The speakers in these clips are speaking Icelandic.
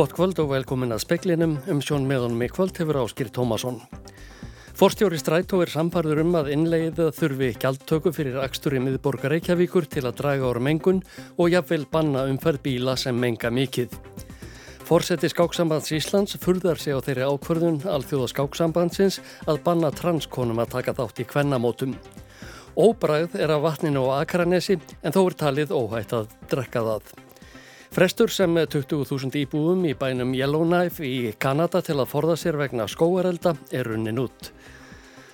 Gott kvöld og velkomin að speklinum um sjón meðanum í kvöld hefur Áskir Tómasson. Forstjóri Strætó er samfarður um að innleiða þurfi gjaldtöku fyrir akstur í miðborgar Reykjavíkur til að draga ára mengun og jafnvel banna umferð bíla sem menga mikið. Fórseti Skáksambands Íslands furðar sig á þeirri ákvörðun alþjóða Skáksambandsins að banna transkonum að taka þátt í kvennamótum. Óbræð er af vatninu á Akranesi en þó er talið óhætt að drekka það. Frestur sem 20.000 íbúum í bænum Yellowknife í Kanada til að forða sér vegna skóarelda er runnin út.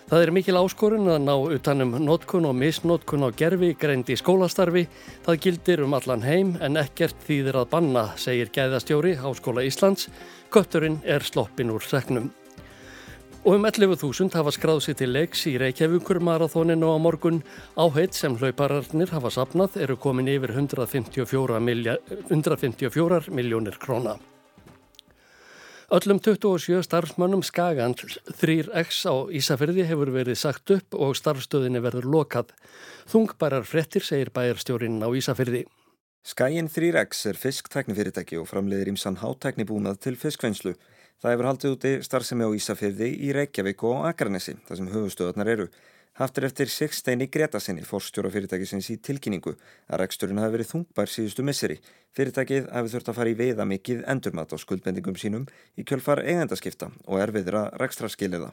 Það er mikil áskorun að ná utanum notkun og misnotkun á gerfi greind í skólastarfi. Það gildir um allan heim en ekkert þýðir að banna, segir gæðastjóri Háskóla Íslands. Kötturinn er sloppin úr seknum. Og um 11.000 hafa skráð sér til leiks í Reykjavíkur marathóninu á morgun. Áheit sem hlaupararnir hafa sapnað eru komin yfir 154, milja, 154 miljónir króna. Öllum 27 starfsmönnum Skagand 3X á Ísafyrði hefur verið sagt upp og starfstöðinni verður lokað. Þungbærar frettir segir bæjarstjórin á Ísafyrði. Skagin 3X er fisktæknifyrirtæki og framleiðir ímsan hátæknibúnað til fiskvennslu. Það hefur haldið úti starfsemi á Ísafyrði í Reykjavík og Akranesi, þar sem höfustöðarnar eru. Haftur eftir Sigsteini Gretasinni, forstjóra fyrirtækisins í tilkynningu, að reksturinn hafi verið þungbær síðustu misseri. Fyrirtækið hafi þurft að fara í veiða mikið endurmat á skuldbendingum sínum í kjölfar eigendaskipta og erfiðra rekstraskiliða.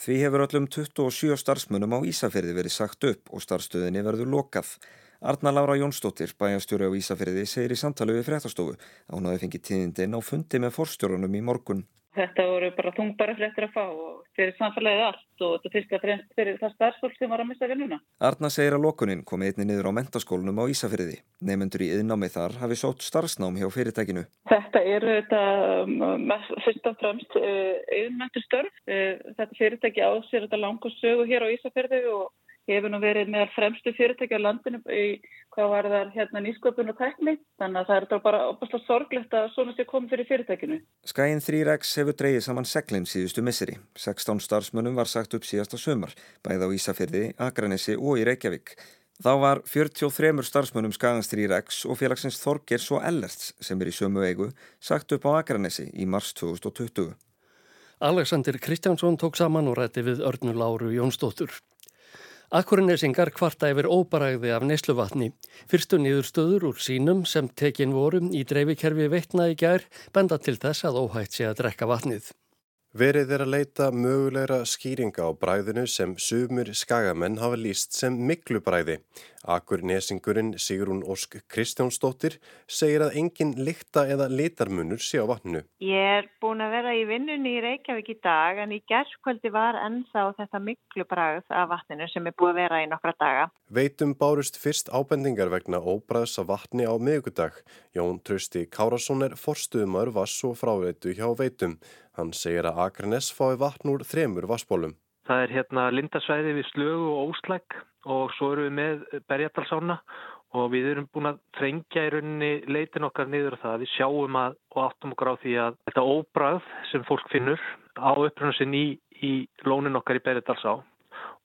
Því hefur öllum 27 starfsmunum á Ísafyrði verið sagt upp og starfstöðinni verður lokað. Arna Laura Jónsdóttir, bæjastjóri á Ísafyrði, segir í samtali við fréttastofu að hún hafi fengið tíðindin á fundi með forstjórunum í morgun. Þetta voru bara þungbara flettir að fá og fyrir samfélagið allt og þetta fyrst að fremst fyrir það starfsfólk sem var að mista vinnuna. Arna segir að lokunin komi einni niður á mentaskólunum á Ísafriði. Nefnendur í yðnámið þar hafi sótt starfsnám hjá fyrirtækinu. Þetta eru þetta um, fyrst og fremst yðnmæntur uh, störf. Uh, þetta fyrirtæki á sér þetta langu sögu hér á Ísafriði og hefur nú verið meðal fremstu fyrirtæki á landinu í hvað var þar hérna nýsköpun og tækni þannig að það er bara opastlega sorglegt að svona sé komið fyrir fyrirtækinu. Skæin 3X hefur dreyið saman seglinn síðustu misseri. 16 starfsmönnum var sagt upp síðasta sömar, bæð á Ísafyrði, Akranessi og í Reykjavík. Þá var 43 starfsmönnum Skagans 3X og félagsins Þorgers og Ellerts sem er í sömu eigu sagt upp á Akranessi í mars 2020. Alexander Kristjánsson tók saman og rætti við Örnu Láru Jónsdóttur. Akkurinesingar kvarta yfir óbaræði af neysluvatni. Fyrstu nýðurstöður úr sínum sem tekin voru í dreifikerfi veitna í gær benda til þess að óhætt sé að drekka vatnið. Verið er að leita mögulegra skýringa á bræðinu sem sumur skagamenn hafa líst sem miklu bræði. Akur nesingurinn Sigrún Ósk Kristjánsdóttir segir að engin lykta eða litarmunur sé á vatninu. Ég er búin að vera í vinnunni í Reykjavík í dag en í gerðskvöldi var ennþá þetta miklu bræð af vatninu sem er búin að vera í nokkra daga. Veitum bárust fyrst ábendingar vegna óbræðs af vatni á miðugudag. Jón Trösti Kárasson er forstuðumar vass og fráveitu hjá veitum. Hann segir að Akranes fái vatn úr þremur vassbólum. Það er hérna lindasvæði við slögu og óslæk og svo eru við með berjadalsána og við erum búin að trengja í rauninni leitin okkar niður það. Við sjáum að og áttum okkur á því að þetta óbræð sem fólk finnur á uppröðunum sinn í, í lónin okkar í berjadalsá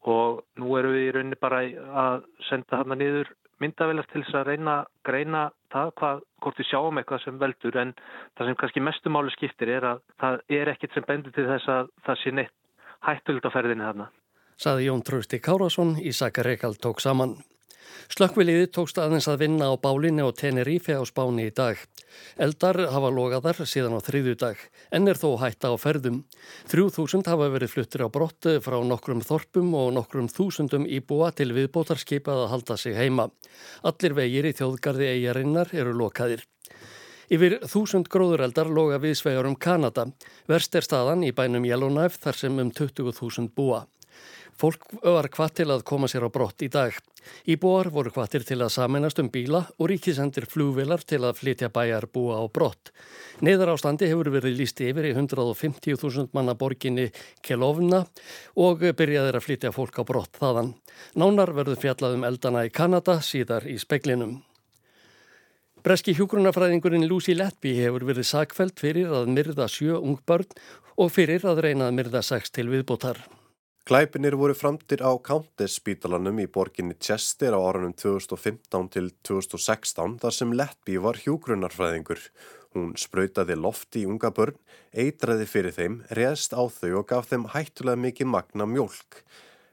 og nú erum við í rauninni bara að senda þarna niður myndavelast til þess að reyna greina það hvað, hvort við sjáum eitthvað sem veldur en það sem kannski mestumáli skiptir er að það er ekkit sem bendur til þess að það sé neitt hættult á ferðinni þarna. Saði Jón Trausti Kárasson í Sakarekal tók saman. Slökkviliði tókst aðeins að vinna á bálinni og Tenerife á spáni í dag. Eldar hafa logaðar síðan á þriðju dag, en er þó hætta á ferðum. 3000 hafa verið fluttir á brott frá nokkrum þorpum og nokkrum þúsundum íbúa til viðbótarskipað að halda sig heima. Allir vegir í þjóðgarði eigarinnar eru lokaðir. Yfir þúsund gróðureldar loga viðsvegar um Kanada. Verst er staðan í bænum Yellowknife þar sem um 20.000 búa. Fólk var hvað til að koma sér á brott í dag. Íbúar voru hvaðtir til að saminast um bíla og ríkisendir flúvilar til að flytja bæjar búa á brott. Neðar ástandi hefur verið líst yfir í 150.000 manna borginni Kelovna og byrjaðir að flytja fólk á brott þaðan. Nánar verður fjallað um eldana í Kanada síðar í speklinum. Breski hjúgrunafræðingurinn Lucy Letby hefur verið sakfælt fyrir að myrða sjö ung börn og fyrir að reyna að myrða sex til viðbótar. Glæpinir voru framtir á Countess spítalanum í borginni Chester á árunum 2015 til 2016 þar sem Lettby var hjúgrunarfræðingur. Hún spröytaði lofti í unga börn, eitraði fyrir þeim, reðst á þau og gaf þeim hættulega mikið magna mjölk.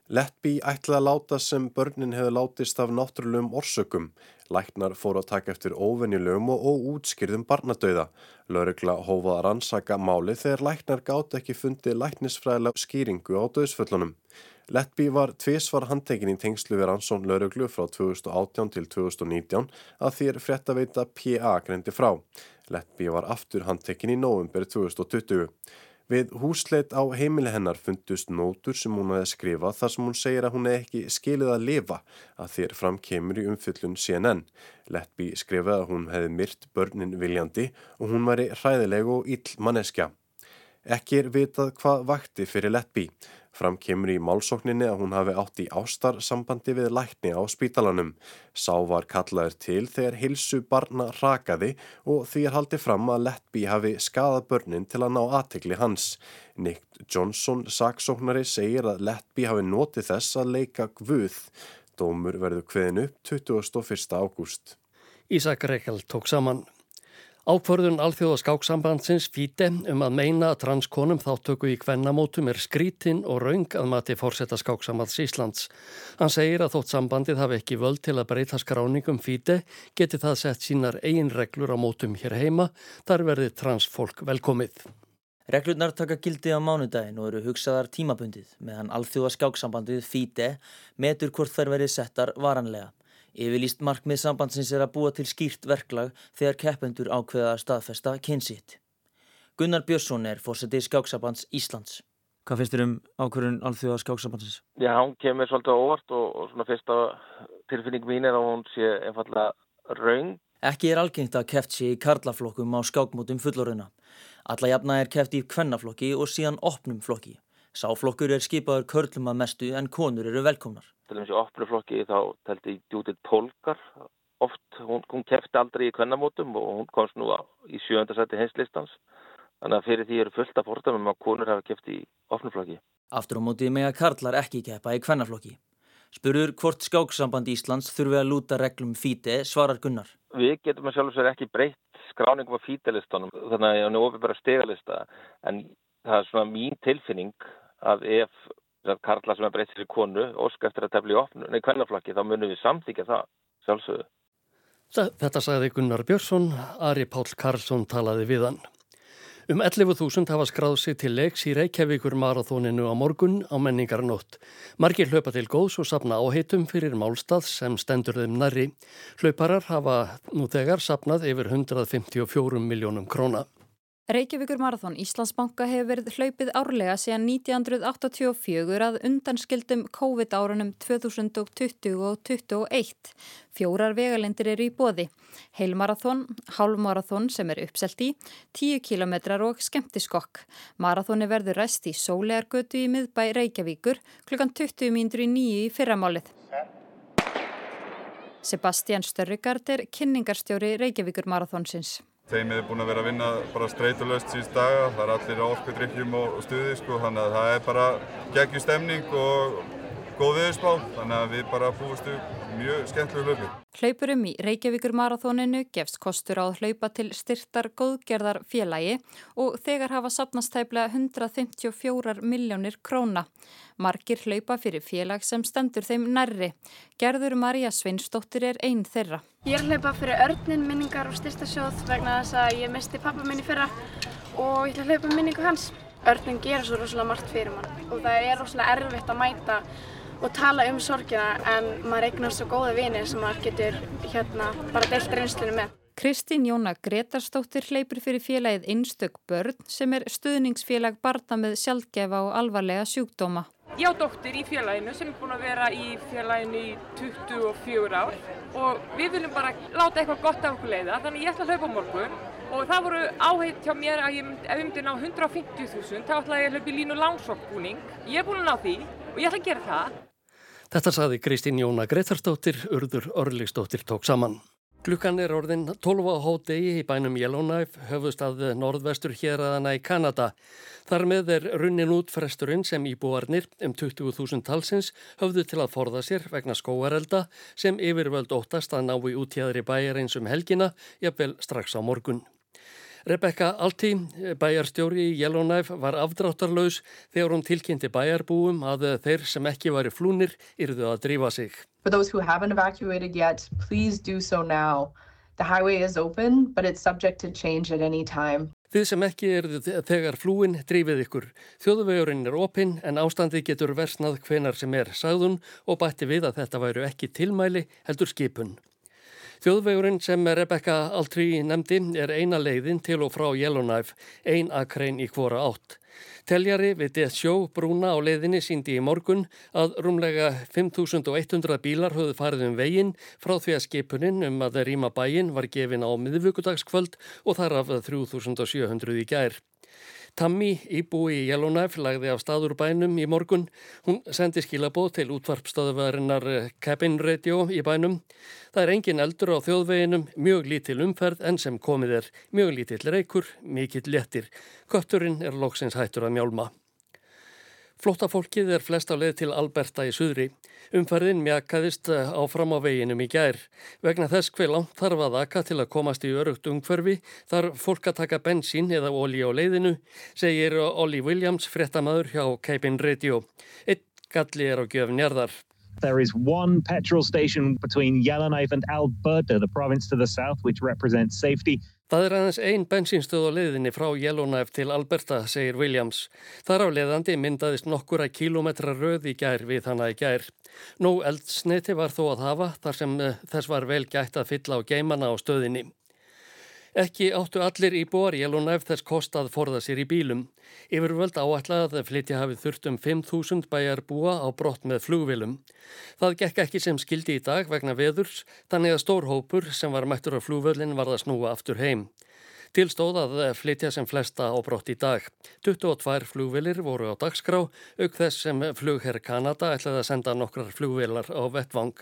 Lettby ætlaði að láta sem börnin hefði látist af náttúrulegum orsökum. Læknar fóru að taka eftir óvenjulegum og óútskýrðum barnadauða. Lörugla hófaði að rannsaka máli þegar læknar gátt ekki fundið læknisfræðilega skýringu á döðsföllunum. Lettby var tvísvar handtekinn í tengslu við rannsón Löruglu frá 2018 til 2019 að þér frétta veita PA greindi frá. Lettby var aftur handtekinn í nóvumber 2020. Við húsleit á heimili hennar fundust nótur sem hún hefði skrifað þar sem hún segir að hún hefði ekki skilið að lifa að þér fram kemur í umfyllun CNN. Lettby skrifaði að hún hefði myrt börnin viljandi og hún væri hræðileg og ill manneskja. Ekki er vitað hvað vakti fyrir Lettby. Fram kemur í málsókninni að hún hafi átt í ástarsambandi við lækni á spítalanum. Sá var kallaður til þegar hilsu barna rakaði og því er haldið fram að Lettby hafi skadað börnin til að ná aðtegli hans. Nick Johnson, saksóknari, segir að Lettby hafi notið þess að leika gvuð. Dómur verður kveðin upp 21. ágúst. Ísak Reykjál tók saman. Ákvörðun alþjóða skáksambandsins fíti um að meina að transkonum þáttöku í kvennamótum er skrítin og raung að mati fórsetta skáksambands Íslands. Hann segir að þótt sambandið hafi ekki völd til að breyta skráningum fíti geti það sett sínar eigin reglur á mótum hér heima, þar verði transfólk velkomið. Reglurnar taka gildi á mánudagin og eru hugsaðar tímabundið meðan alþjóða skáksambandið fíti metur hvort þær verið settar varanlega. Yfirlýst markmið sambandsins er að búa til skýrt verklag þegar keppendur ákveða staðfesta kynsitt. Gunnar Björnsson er fórsetið skáksabands Íslands. Hvað finnst þér um ákveðun alþjóða skáksabandsins? Já, hún kemur svolítið óvart og, og svona fyrsta tilfinning mín er að hún sé einfallega raung. Ekki er algengt að keft sé í karlaflokkum á skákmótum fulloruna. Alla jafna er keft í kvennaflokki og síðan opnum flokki. Sáflokkur er skipaður körlum að mestu en konur eru velkomnar. Til dæmis í opnuflokki þá telti Judith Polgar oft, hún, hún kefti aldrei í kvennamótum og hún komst nú í sjöndarsætti hinslistans. Þannig að fyrir því eru fullt af fordamum að konur hafa keft í opnuflokki. Aftur á móti með að karlar ekki keppa í kvennaflokki. Spurur hvort skáksamband Íslands þurfi að lúta reglum fíti svarar Gunnar. Við getum að sjálf og sér ekki breytt skráningum á fítilistanum þannig að ég á nefnum bara stegalista en það er svona mín tilfinning að ef Karla sem er breytt fyrir konu ósk eftir að tefla í opnu, nei kvennaflakki þá munum við samþykja það sjálfsögðu. Þetta sagði Gunnar Björnsson, Ari Pál Karlsson talaði við hann. Um 11.000 hafa skráð sig til leiks í Reykjavíkur marathóninu á morgun á menningarnótt. Margir hlaupa til góðs og sapna áheitum fyrir málstað sem stendur þeim næri. Hlauparar hafa nú þegar sapnað yfir 154 miljónum króna. Reykjavíkur Marathon Íslandsbanka hefur verið hlaupið árlega síðan 1984 að undanskildum COVID-árunum 2020 og 2021. Fjórar vegalendir eru í bóði. Heilmarathon, hálfmarathon sem er uppselt í, 10 km og skemmtiskokk. Marathoni verður rest í sólegargötu í miðbæ Reykjavíkur klukkan 20 mínútur í nýju í fyrramálið. Sebastian Störrigard er kynningarstjóri Reykjavíkur Marathonsins. Teimið er búin að vera að vinna bara streytulöst síðust daga. Það er allir á orkudrykkjum og stuði sko, þannig að það er bara geggjur stemning og góð viðspá. Þannig að við bara búistu mjög skemmtilegu hlaupi. Hlaupurum í Reykjavíkur marathóninu gefst kostur á að hlaupa til styrtar góðgerðar félagi og þegar hafa sapnast tæplega 154 miljónir króna. Margir hlaupa fyrir félag sem stendur þeim nærri. Gerður Marja Svinsdóttir er einn þeirra. Ég er hlaupa fyrir örnin minningar og styrstarsjóð vegna þess að ég misti pappa minni fyrra og ég hlaupa minningu hans. Örnin gera svo rosalega margt fyrir mann og það er rosalega erfitt að mæta og tala um sorgina en maður eignar svo góða vinir sem maður getur hérna bara deilt reynslunum með. Kristín Jóna Gretarstóttir hleypur fyrir félagið Einstök börn sem er stuðningsfélag barna með sjálfgefa og alvarlega sjúkdóma. Ég á dóttir í félaginu sem er búin að vera í félaginu í 24 ár og við viljum bara láta eitthvað gott af okkur leiða þannig ég ætla að hlaupa morgun og það voru áheit hjá mér að ég, ef ég myndi ná 150.000 þá ætla ég að hlaupa í línu langsokkbúning. Ég er búin að ná því og ég ætla að gera það. Þetta saði Kristín Jóna Gretarsdóttir, urður Örligsdóttir tók saman. Klukkan er orðin 12 á hódegi í bænum Yellowknife, höfustad norðvestur hérraðana í Kanada. Þar með er runnin út fresturinn sem íbúarnir um 20.000 talsins höfðu til að forða sér vegna skóarelda sem yfirvöld óttast að ná í útjæðri bæjar eins um helgina, jafnvel strax á morgun. Rebecca Alti, bæjarstjóri í Yellowknife, var afdráttarlaus þegar hún tilkynnti bæjarbúum að þeir sem ekki væri flúnir yrðu að drífa sig. For those who haven't evacuated yet, please do so now. The highway is open, but it's subject to change at any time. Þið sem ekki eru þegar flúin drífið ykkur. Þjóðvegurinn er opinn en ástandi getur versnað hvenar sem er sagðun og bætti við að þetta væru ekki tilmæli heldur skipun. Þjóðvegurinn sem Rebecca Altry nefndi er eina leiðin til og frá Yellowknife, ein akrein í hvora átt. Teljari við Death Show brúna á leiðinni síndi í morgun að rúmlega 5.100 bílar höfðu farið um veginn frá því að skipunin um að rýma bæinn var gefin á miðvíkudagskvöld og þar af 3.700 í gær. Tammy, íbúi í Yellowknife, lagði af staður bænum í morgun. Hún sendi skilabóð til útvarpstöðuvarinnar eh, Cabin Radio í bænum. Það er engin eldur á þjóðveginum, mjög lítil umferð en sem komið er mjög lítill reykur, mikill lettir. Kötturinn er loksins hættur að mjálma. Flóttafólkið er flest á leið til Alberta í suðri. Umferðin mjakaðist eh, áfram á veginum í gær. Vegna þess hver langt þarf að aka til að komast í örugt umhverfi þarf fólk að taka bensín eða ólí á leiðinu, segir Olli Williams, frettamæður hjá Cabin Radio. Eitt galli er á gjöf njarðar. There is one petrol station between Yellowknife and Alberta, the province to the south, which represents safety. Það er aðeins ein bensinstöð á leiðinni frá Yellowknife til Alberta, segir Williams. Þar á leiðandi myndaðist nokkura kílometra röð í gær við hana í gær. Nú eldsneiti var þó að hafa þar sem eh, þess var vel gætt að fylla á geimana á stöðinni. Ekki áttu allir íbúar Yellowknife þess kostað forða sér í bílum. Yfirvöld áætlað að flytja hafið þurft um 5.000 bæjar búa á brott með flugvilum. Það gekk ekki sem skildi í dag vegna veðurs, þannig að stór hópur sem var mættur á flugvöldin var að snúa aftur heim. Tilstóð að flytja sem flesta á brott í dag. 22 flugvilir voru á dagskrá, auk þess sem flugherr Kanada ætlaði að senda nokkrar flugvilar á vettvang.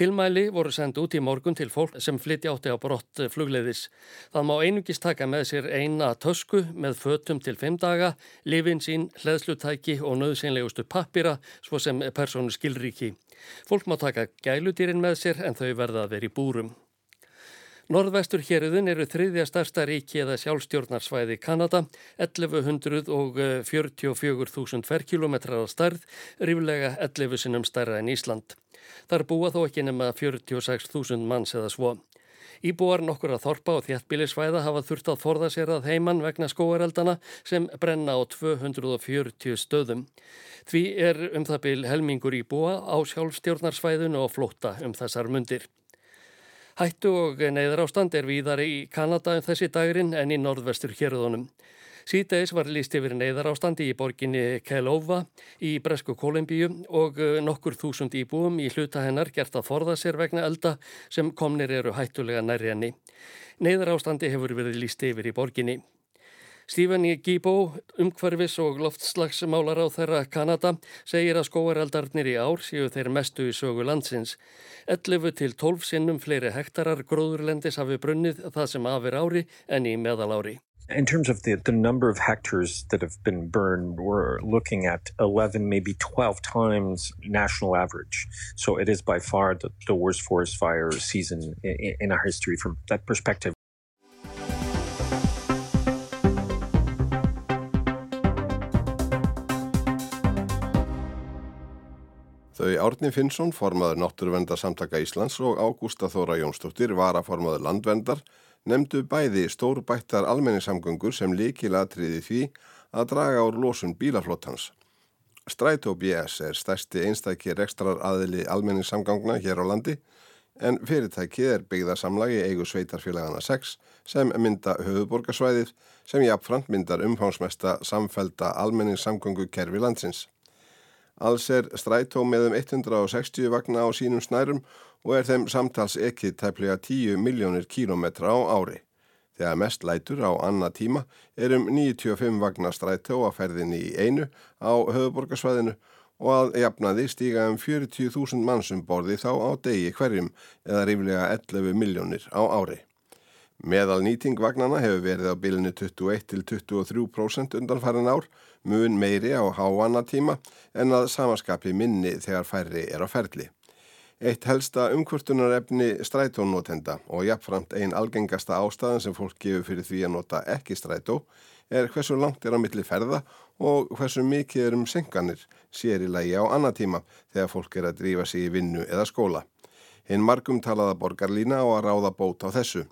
Tilmæli voru sendt út í morgun til fólk sem flytti átti á brott flugleiðis. Það má einungist taka með sér eina tösku með fötum til fimm daga, lifin sín, hleðslutæki og nöðsynlegustu pappira svo sem persónu skilríki. Fólk má taka gæludýrin með sér en þau verða að vera í búrum. Norðvestur héröðun eru þriðja starsta ríki eða sjálfstjórnarsvæði Kanada, 1144.000 ferkilometrar á starð, ríflega 11 sinnum starra en Ísland. Þar búa þó ekki nema 46.000 manns eða svo. Íbúar nokkur að þorpa og þjættbílisvæða hafa þurft að forða sér að heimann vegna skóareldana sem brenna á 240 stöðum. Því er um það byl helmingur íbúa á sjálfstjórnarsvæðinu og flótta um þessar mundir. Hættu og neyðar ástand er víðar í Kanada um þessi dagrin en í norðvestur hérðunum. Síðdeis var líst yfir neyðar ástandi í borginni Kelova í Bresku Kolumbíu og nokkur þúsund íbúum í hluta hennar gert að forða sér vegna elda sem komnir eru hættulega nærri henni. Neyðar ástandi hefur verið líst yfir í borginni. Stephen Gibo, umhverfis og loftslagsmálar á þeirra Kanada, segir að skóareldarnir í ár séu þeir mestu í sögu landsins. 11 til 12 sinnum fleiri hektarar gróðurlendis hafi brunnið það sem afir ári en í meðalári. In terms of the, the number of hectares that have been burned, we're looking at 11, maybe 12 times national average. So it is by far the, the worst forest fire season in, in our history from that perspective. Þau Árni Finnsson, formaður Náttúruvendarsamtaka Íslands og Ágústa Þóra Jónsdóttir, varaformaður Landvendar, nefndu bæði stórbættar almenningssamgöngur sem líkilatriði því að draga úr losun bílaflottans. Strætó BS er stærsti einstæki rekstrar aðili almenningssamgangna hér á landi en fyrirtækið er byggðarsamlagi eigu sveitarfélagana 6 sem mynda höfuborgarsvæðið sem jáfnframt myndar umhánsmesta samfelda almenningssamgöngu kerfi landsins. Alls er strætó með um 160 vagna á sínum snærum og er þeim samtals ekkið tæplega 10 miljónir kílometra á ári. Þegar mest lætur á annað tíma er um 95 vagnar strætó að ferðinni í einu á höfuborgarsvæðinu og að jafnaði stíga um 40.000 mannsum borði þá á degi hverjum eða ríflega 11 miljónir á ári. Meðal nýting vagnana hefur verið á bilinu 21-23% undan farin ár, mun meiri á háanna tíma en að samaskapi minni þegar færri er á ferli. Eitt helsta umkvörtunarefni strætónotenda og jafnframt einn algengasta ástæðan sem fólk gefur fyrir því að nota ekki strætó er hversu langt er á milli ferða og hversu mikið er um senkanir sér í lægi á annar tíma þegar fólk er að drífa sig í vinnu eða skóla. Hinn margum talaða borgarlína á að ráða bót á þessu.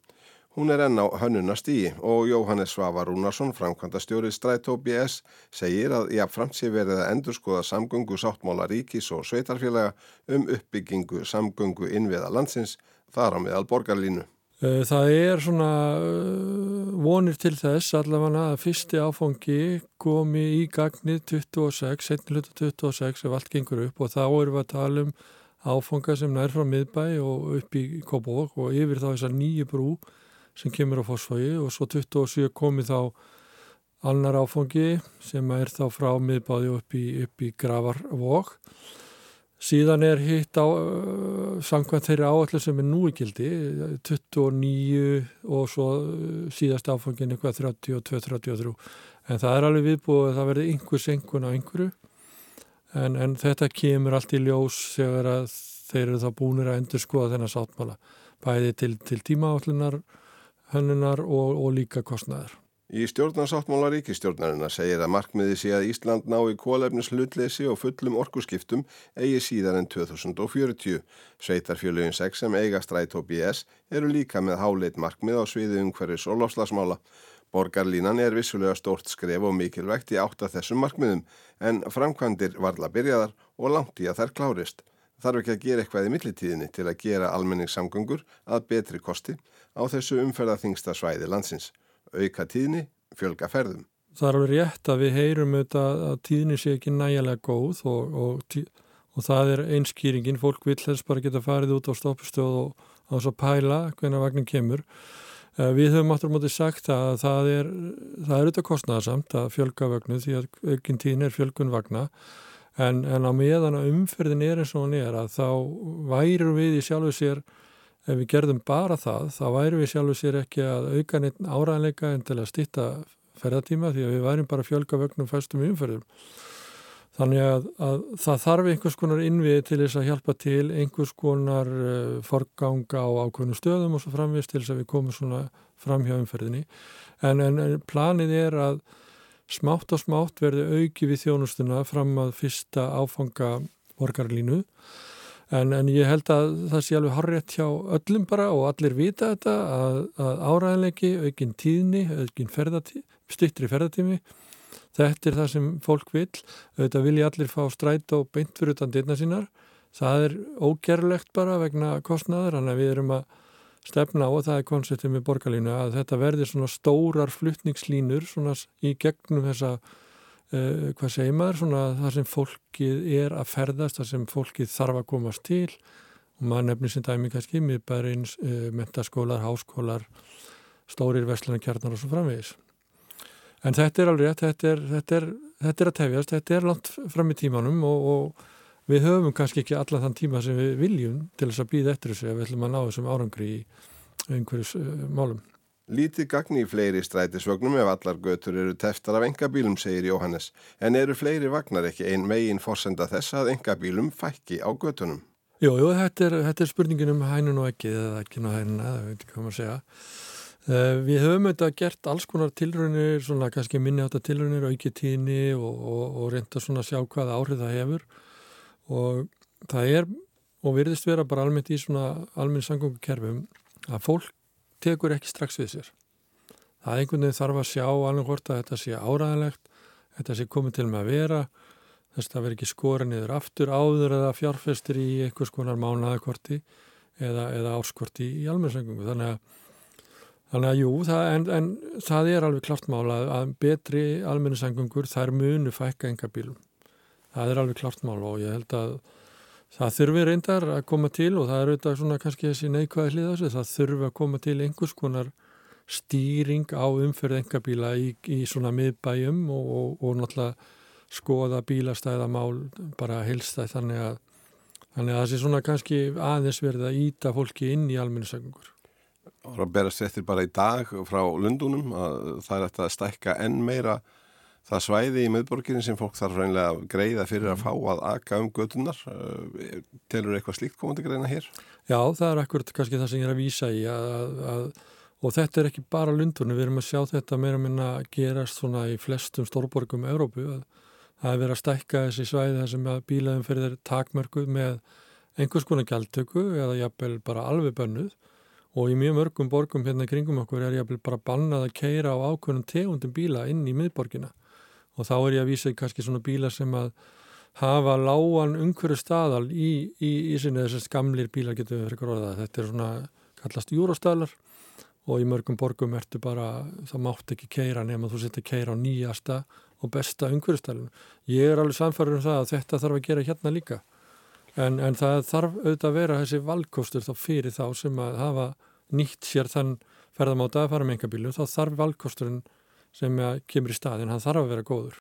Hún er enn á hönnunastígi og Jóhannes Svavar Rúnarsson, framkvæmda stjórið Strætó BS, segir að jáfnframt sé verið að endurskoða samgöngu sáttmála ríkis og sveitarfélaga um uppbyggingu samgöngu innviða landsins þar á meðal borgarlínu. Eh, það er svona eh, vonir til þess allavega að fyrsti áfangi komi í gagnið 26, 1.26 ef allt gengur upp og þá erum við að tala um áfanga sem nær frá miðbæ og upp í Kópavók og yfir þá þessar nýju brú sem kemur á fósfagi og svo 27 komi þá annar áfangi sem er þá frá miðbáði upp í, upp í Gravarvók. Síðan er hitt á uh, samkvæmt þeirri áallu sem er nú í gildi, 29 og svo síðast áfangin eitthvað 32-33. En það er alveg viðbúið að það verði einhvers engun á einhverju. En, en þetta kemur allt í ljós þegar þeir eru þá búinir að endur skoða þennan sáttmála. Bæði til, til tímaállunar hönnunar og, og líka kostnæðar. Í stjórnarsáttmála ríkistjórnarina segir að markmiði sé að Ísland ná í kólefnis hlutleysi og fullum orkuskiptum eigi síðan en 2040. Sveitarfjölugin 6 sem eiga stræt og BS eru líka með háleit markmið á sviði umhverfis og lofslagsmála. Borgarlínan er vissulega stórt skref og mikilvægt í átt að þessum markmiðum en framkvæmdir varla byrjaðar og langt í að þær klárist. Þarf ekki að gera eitthvað í millitíðinni til að gera almenningssamgöngur að betri kosti á þessu umferðarþingsta svæði landsins. Auka tíðni, fjölga ferðum. Það er alveg rétt að við heyrum auðvitað að tíðni sé ekki nægilega góð og, og, og það er einskýringin. Fólk vil helst bara geta farið út á stoppstöð og á þess að pæla hvernig vagnin kemur. Eh, við höfum áttur mótið sagt að það er, það er auðvitað kostnæðarsamt að fjölga vagnu því að aukinn tíðin er fjölgun vagna en, en á meðan að umferðin er eins og hann er að þá væru við í sjálfu sér ef við gerðum bara það, þá væri við sjálfur sér ekki að auka neitt áræðanleika en til að stýtta ferðartíma því að við værim bara fjölga vögnum fæstum umferðum. Þannig að, að það þarf einhvers konar innvið til þess að hjálpa til einhvers konar uh, forganga á ákveðnum stöðum og svo framvist til þess að við komum svona fram hjá umferðinni. En, en planið er að smátt og smátt verði auki við þjónustuna fram að fyrsta áfanga borgarlínu. En, en ég held að það sé alveg horrið hjá öllum bara og allir vita þetta að, að áræðanleiki, aukinn tíðni, aukinn ferðatí, stittri ferðatími, þetta er það sem fólk vil, auðvitað vilja allir fá stræt og beint fyrir utan dyrna sínar, það er ógerlegt bara vegna kostnaður, þannig að við erum að stefna á og það er konceptið með borgarlínu að þetta verður svona stórar fluttningslínur svona í gegnum þessa Uh, hvað segir maður, svona það sem fólkið er að ferðast, það sem fólkið þarf að komast til og maður nefnir sem dæmi kannski, miðbærins, uh, eh, mentaskólar, háskólar, stórir vestlunarkjarnar og svo framvegis. En þetta er alveg, þetta er, þetta er, þetta er að tefjast, þetta er langt fram í tímanum og, og við höfum kannski ekki alla þann tíma sem við viljum til þess að býða eftir þessu ef við ætlum að ná þessum árangri í einhverjus uh, málum. Lítið gagni í fleiri strætisvögnum ef allar götur eru teftar af engabílum, segir Jóhannes, en eru fleiri vagnar ekki ein megin fórsenda þess að engabílum fækki á götunum? Jú, jú, þetta er, þetta er spurningin um hænun og ekki, eða ekki ná hænun, eða veit ekki hvað maður segja. Uh, við höfum auðvitað gert alls konar tilraunir, svona kannski minni átta tilraunir, auki tíni og, og, og reynda svona að sjá hvaða áhrif það hefur og það er, og virðist vera bara almennt í svona almenn sangöngukerfum, að fólk tekur ekki strax við sér. Það er einhvern veginn þarf að sjá alveg hvort að þetta sé áræðilegt, þetta sé komið til með að vera, þess að það veri ekki skora niður aftur áður eða fjárfestir í einhvers konar mánaðakorti eða, eða árskorti í almennsengum. Þannig að, þannig að jú, það, en, en það er alveg klart mála að betri almenningsengungur þær munu fækka enga bílum. Það er alveg klart mála og ég held að Það þurfi reyndar að koma til og það er auðvitað svona kannski þessi neikvæði hlið þessu, það þurfi að koma til einhvers konar stýring á umferð engabíla í, í svona miðbæjum og, og, og náttúrulega skoða bílastæðamál bara helstæð þannig að, þannig að það sé svona kannski aðeins verið að íta fólki inn í almennisögungur. Það var að berast eftir bara í dag frá Lundunum að það er að stækka enn meira það svæði í miðborginni sem fólk þarf reynilega að greiða fyrir að fá að aka um gödunar. Telur eitthvað slíkt komandi greina hér? Já, það er akkurat kannski það sem ég er að vísa í að, að, og þetta er ekki bara lundunum, við erum að sjá þetta meira minna gerast svona í flestum stórborgum Európu að það er verið að stækka þessi svæði þar sem bílaðum fyrir þeir takmörku með einhvers konar gjaldtöku eða jafnvel bara alveg bönnuð og í mjög mörgum borgum hérna í kringum okkur er jafnvel bara bannað að keira á ákveðnum tegundum bíla inn í miðborgina og þá er ég að vísa í kannski svona bíla sem að hafa lágan umhverju staðal í, í, í sinni þessast gamlir bílar getur við fyrir orða þetta er svona kallast júróstaðlar og í mörgum borgum ertu bara það mátt ekki keira nema þú setja keira á nýjasta og besta umhverju staðlun ég er alveg samfærður um það að þetta þarf að gera hérna líka. En, en það þarf auðvitað að vera þessi valkostur þá fyrir þá sem að hafa nýtt sér þann ferðamáta að fara með enga bílu þá þarf valkosturinn sem kemur í staðin, hann þarf að vera góður.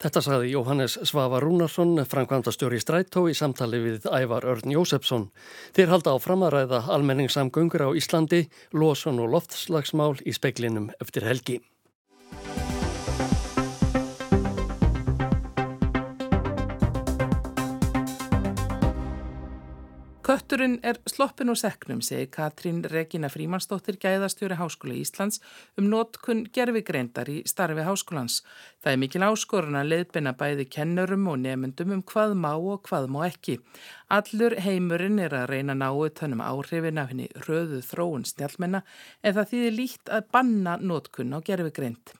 Þetta sagði Jóhannes Svavar Rúnarsson, framkvæmdastjóri Strætó í samtali við Ævar Örn Jósefsson. Þeir halda á framaræða almenningssamgöngur á Íslandi, losun og loftslagsmál í speklinum eftir helgi. Kötturinn er sloppin úr seknum, segi Katrín Regina Frímansdóttir gæðastjóri Háskóla Íslands um nótkunn gerfigreindar í starfi háskólans. Það er mikil áskorun að leiðbina bæði kennurum og nefndum um hvað má og hvað má ekki. Allur heimurinn er að reyna náu tannum áhrifin af henni röðu þróun snjálfmenna en það þýðir líkt að banna nótkunn á gerfigreind.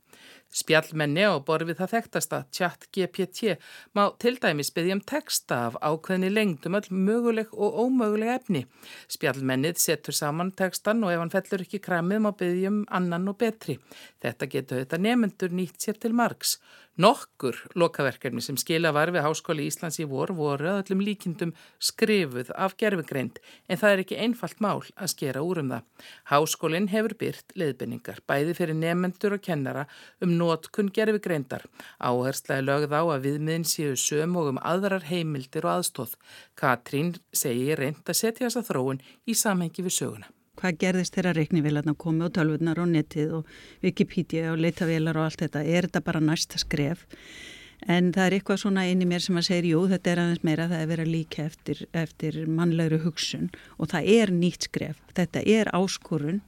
Spjallmenni á borfið það þekktasta tjatt GPT má til dæmis byggja um texta af ákveðni lengdum öll möguleg og ómöguleg efni. Spjallmennið setur saman textan og ef hann fellur ekki kramið má byggja um annan og betri. Þetta getur þetta nefnendur nýtt sér til margs. Nokkur lokaverkefni sem skila var við Háskóli Íslands í vor voru að öllum líkindum skrifuð af gerfugreind en það er ekki einfalt mál að skera úr um það. Háskólinn hefur byrt leiðbenningar bæði fyrir nefnendur og kennara um nótkun gerfugreindar. Áherslaði lögð á að viðmiðin séu söm og um aðrar heimildir og aðstóð. Katrín segi reynd að setja þessa þróun í samhengi við söguna hvað gerðist þegar reiknivélarna komi og tölvurnar og netið og Wikipedia og leitavélar og allt þetta, er þetta bara næsta skref? En það er eitthvað svona inn í mér sem að segja, jú þetta er aðeins meira það er verið að líka eftir, eftir mannlegru hugsun. Og það er nýtt skref. Þetta er áskorun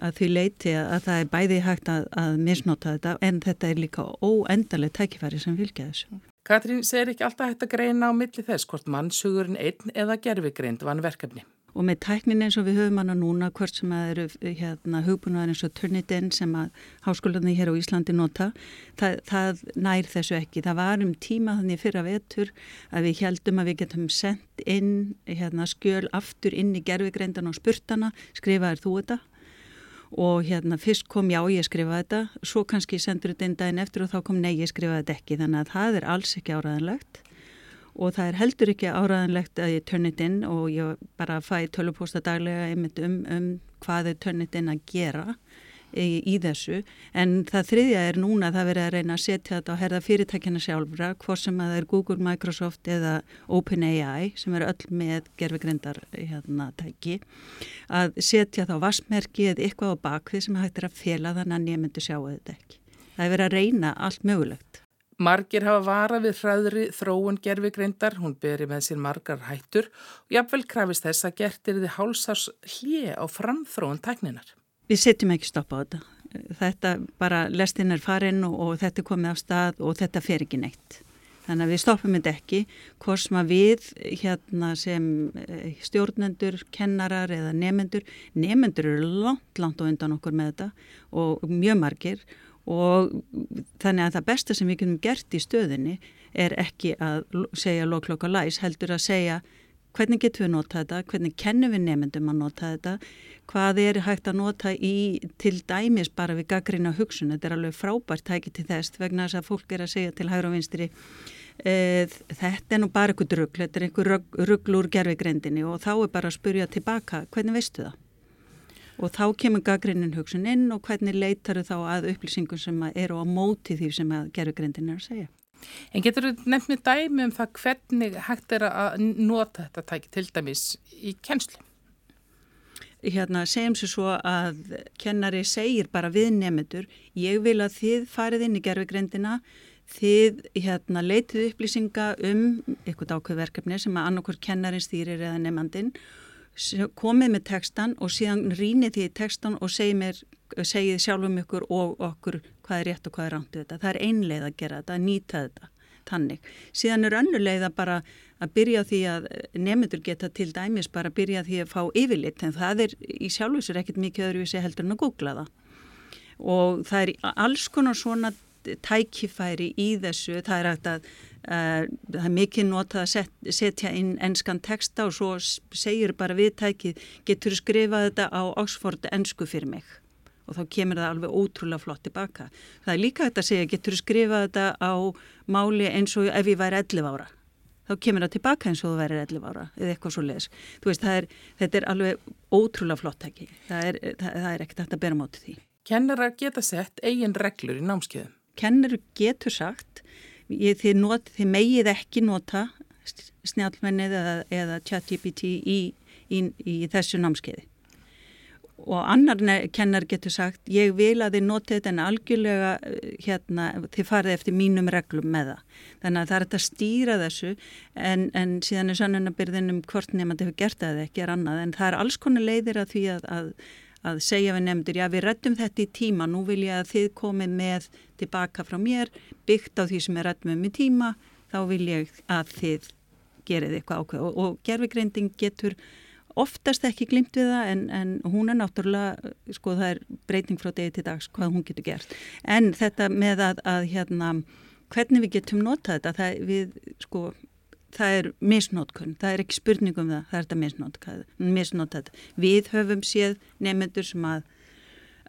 að því leiti að það er bæði hægt að, að misnota þetta en þetta er líka óendaleg tækifæri sem fylgja þessu. Katrín segir ekki alltaf hægt að greina á milli þess hvort mannsugurinn einn eða gerfigreind vann verkefni og með tæknin eins og við höfum hana núna hvort sem að eru hérna, hugbúnaðar eins og Turnitin sem að háskólanir hér á Íslandi nota það, það nær þessu ekki. Það var um tíma þannig fyrra vetur að við heldum að við getum sendt inn hérna, skjöl aftur inn í gerfigrendan og spurtana, skrifaður þú þetta? Og hérna fyrst kom já ég skrifaði þetta. Svo kannski sendur þetta inn daginn eftir og þá kom nei ég skrifaði þetta ekki. Þannig að það er alls ekki áraðanlegt og það er heldur ekki áraðanlegt að ég törnit inn og ég bara fæ tölupósta daglega einmitt um, um hvað er törnit inn að gera í, í þessu en það þriðja er núna að það verið að reyna að setja þetta á herða fyrirtækina sjálfra hvort sem að það er Google, Microsoft eða OpenAI sem eru öll með gerfugrindar hérna tæki að setja þá vassmerki eða eitthvað á bakvið sem hættir að fela þannig að nefndu sjáu þetta ekki. Það er verið að reyna allt mögulegt. Margir hafa varað við hraðri þróun gerfigreindar, hún beri með sér margar hættur og jafnvel krafist þess að gertir þið hálsars hlið á framþróun tækninar. Við setjum ekki stoppa á þetta. Þetta bara lestinn er farin og, og þetta er komið af stað og þetta fer ekki neitt. Þannig að við stoppum þetta ekki, hvort sem að við hérna sem eh, stjórnendur, kennarar eða nefendur, nefendur eru langt, langt og undan okkur með þetta og mjög margir og þannig að það besta sem við getum gert í stöðinni er ekki að segja loklokk og læs, heldur að segja hvernig getum við nota þetta, hvernig kennum við nefndum að nota þetta, hvað er hægt að nota í til dæmis bara við gaggrina hugsun, þetta er alveg frábært tæki til þess vegna þess að fólk er að segja til hægra og vinstri e, þetta er nú bara eitthvað ruggl, þetta er eitthvað ruggl úr gerfigrindinni og þá er bara að spurja tilbaka, hvernig veistu það? Og þá kemur gaggrinnin hugsun inn og hvernig leitar þau þá að upplýsingum sem eru á móti því sem að gerðugrindin er að segja. En getur þú nefnir dæmi um það hvernig hægt er að nota þetta tæki til dæmis í kennslu? hérna, segjum sér svo að kennari segir bara við nefnendur, ég vil að þið farið inn í gerfugrindina, þið hérna, leitið upplýsinga um eitthvað ákveðverkefni sem að annarkur kennarin stýrir eða nefnandin, komið með textan og síðan rínið því textan og segið, mér, segið sjálfum ykkur og okkur hvað er rétt og hvað er rámt við þetta. Það er einleið að gera þetta, að nýta þetta tannig. Síðan er önnuleið að bara að byrja því að nefndur geta til dæmis bara að byrja því að fá yfirlitt en það er í sjálfsveitsur ekkert mikið öðruvísi heldur en að googla það og það er alls konar svona tækifæri í þessu, það er að það er mikið notað að set, setja inn ennskan texta og svo segir bara viðtækið getur skrifað þetta á Oxford ennsku fyrir mig og þá kemur það alveg ótrúlega flott tilbaka. Það er líka þetta að segja getur skrifað þetta á máli eins og ef ég væri 11 ára þá kemur það tilbaka eins og þú væri 11 ára eða eitthvað svo leiðis. Er, þetta er alveg ótrúlega flott ekki. Það er, það, það er ekkert að bera móti því. Kennara geta sett eigin reglur í námskeiðum? Kennar getur sagt, ég, þið, not, þið megið ekki nota snjálfmennið eða, eða chat-GPT í, í, í þessu námskeiði og annar kennar getur sagt ég vil að þið noti þetta en algjörlega hérna, þið farið eftir mínum reglum með það. Þannig að það er að stýra þessu en, en síðan er sannunabyrðin um hvort nefnandi hefur gert það eða ekki er annað en það er alls konar leiðir að því að, að, að segja við nefndur já við rettum þetta í tíma, nú vil ég að þið komið með tilbaka frá mér byggt á því sem er rettum um í tíma þá vil ég að þið gerið eitthvað ákveð og, og gerfigreinding getur oftast ekki glimt við það en, en hún er náttúrulega, sko það er breyting frá degi til dags hvað hún getur gert. En þetta með að, að hérna, hvernig við getum notað þetta, það, við, sko, það er misnótkunn, það er ekki spurningum það, það er þetta misnótað. Við höfum séð nefnendur sem að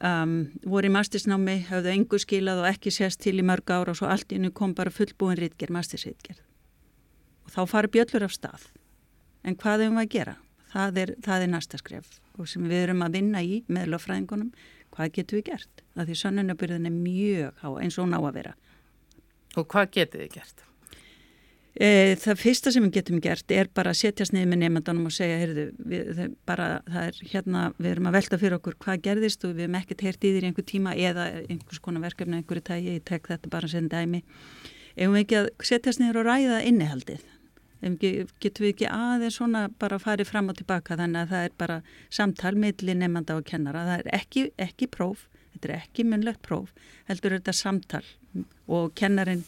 um, voru í mastisnámi, höfðu engu skilað og ekki sérst til í mörg ára og svo allt innu kom bara fullbúin rítgerð, mastisrítgerð. Og þá fari bjöllur af stað. En hvað hefum við að gera? það er, það er næsta skref og sem við erum að vinna í með löffræðingunum, hvað getur við gert? Það því sannunabyrðin er mjög há eins og ná að vera. Og hvað getur við gert? E, það fyrsta sem við getum gert er bara að setjast niður með nefndanum og segja, heyrðu, við, bara, er hérna, við erum að velta fyrir okkur hvað gerðist og við hefum ekkert heyrt í þér í einhver tíma eða einhvers konar verkefni, einhverju tægi, ég tek þetta bara sem dæmi. Ef við ekki að setjast niður og ræða innihaldið? Getum við ekki aðeins svona bara farið fram og tilbaka þannig að það er bara samtal millir nefnda og kennara, það er ekki, ekki próf, þetta er ekki munlegt próf, heldur þetta samtal og kennarin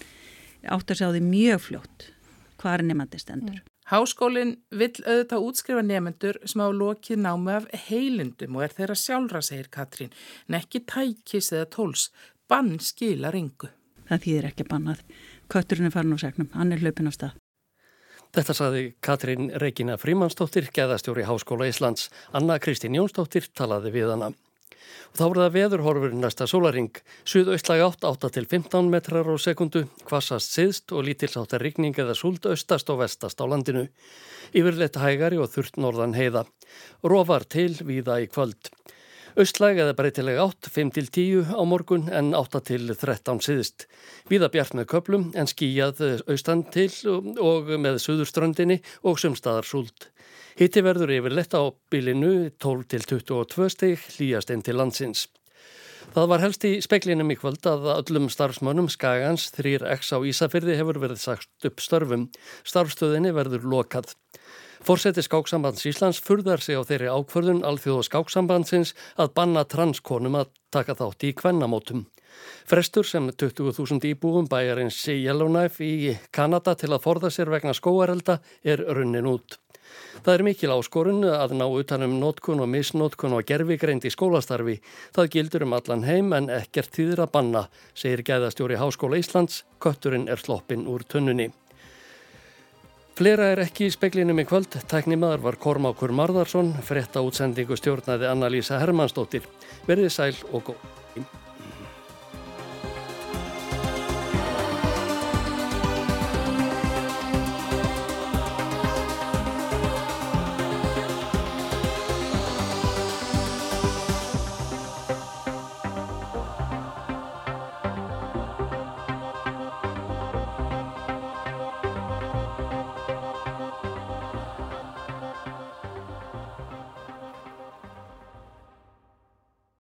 átt að sjá því mjög fljótt hvað er nefnandi stendur. Mm. Háskólinn vill auðvitað útskrifa nefnendur sem á lokið námi af heilundum og er þeirra sjálfra, segir Katrín, en ekki tækis eða tóls, bann skilar yngu. Það þýðir ekki bannað. Kötturinn er farin á segnum, hann er hlaupin á stað. Þetta saði Katrín Regina Frímansdóttir, geðastjóri Háskóla Íslands. Anna Kristín Jónsdóttir talaði við hana. Og þá það veðurhorfur næsta sólaring. Suðaustlæg átt 8 til 15 metrar á sekundu, kvassast siðst og lítilsáttar rigning eða súld austast og vestast á landinu. Yfirleitt hægari og þurft norðan heiða. Rófar til víða í kvöld. Östlæg eða breytileg átt 5-10 á morgun en 8-13 síðist. Víða bjart með köplum en skíjað austan til og með suðurströndinni og sumstaðar súld. Hitti verður yfirleitt á bylinu 12-22 stig hlýjast inn til landsins. Það var helst í speklinum í kvöld að öllum starfsmönnum Skagans 3X á Ísafyrði hefur verið sagt upp störfum. Starfstöðinni verður lokað. Fórseti skáksambands Íslands furðar sig á þeirri ákvörðun alþjóðu skáksambandsins að banna transkonum að taka þátt í kvennamótum. Frestur sem 20.000 íbúum bæjarins Yellowknife í Kanada til að forða sér vegna skóarelda er runnin út. Það er mikil áskorun að ná utanum nótkun og misnótkun og gerfigreind í skólastarfi. Það gildur um allan heim en ekkert tíður að banna, segir gæðastjóri Háskóla Íslands, kötturinn er sloppin úr tunnunni. Flera er ekki í speklinum í kvöld. Tæknimaður var Kormákur Marðarsson, frett á útsendingu stjórnaði Anna-Lísa Hermannsdóttir. Verðið sæl og góð.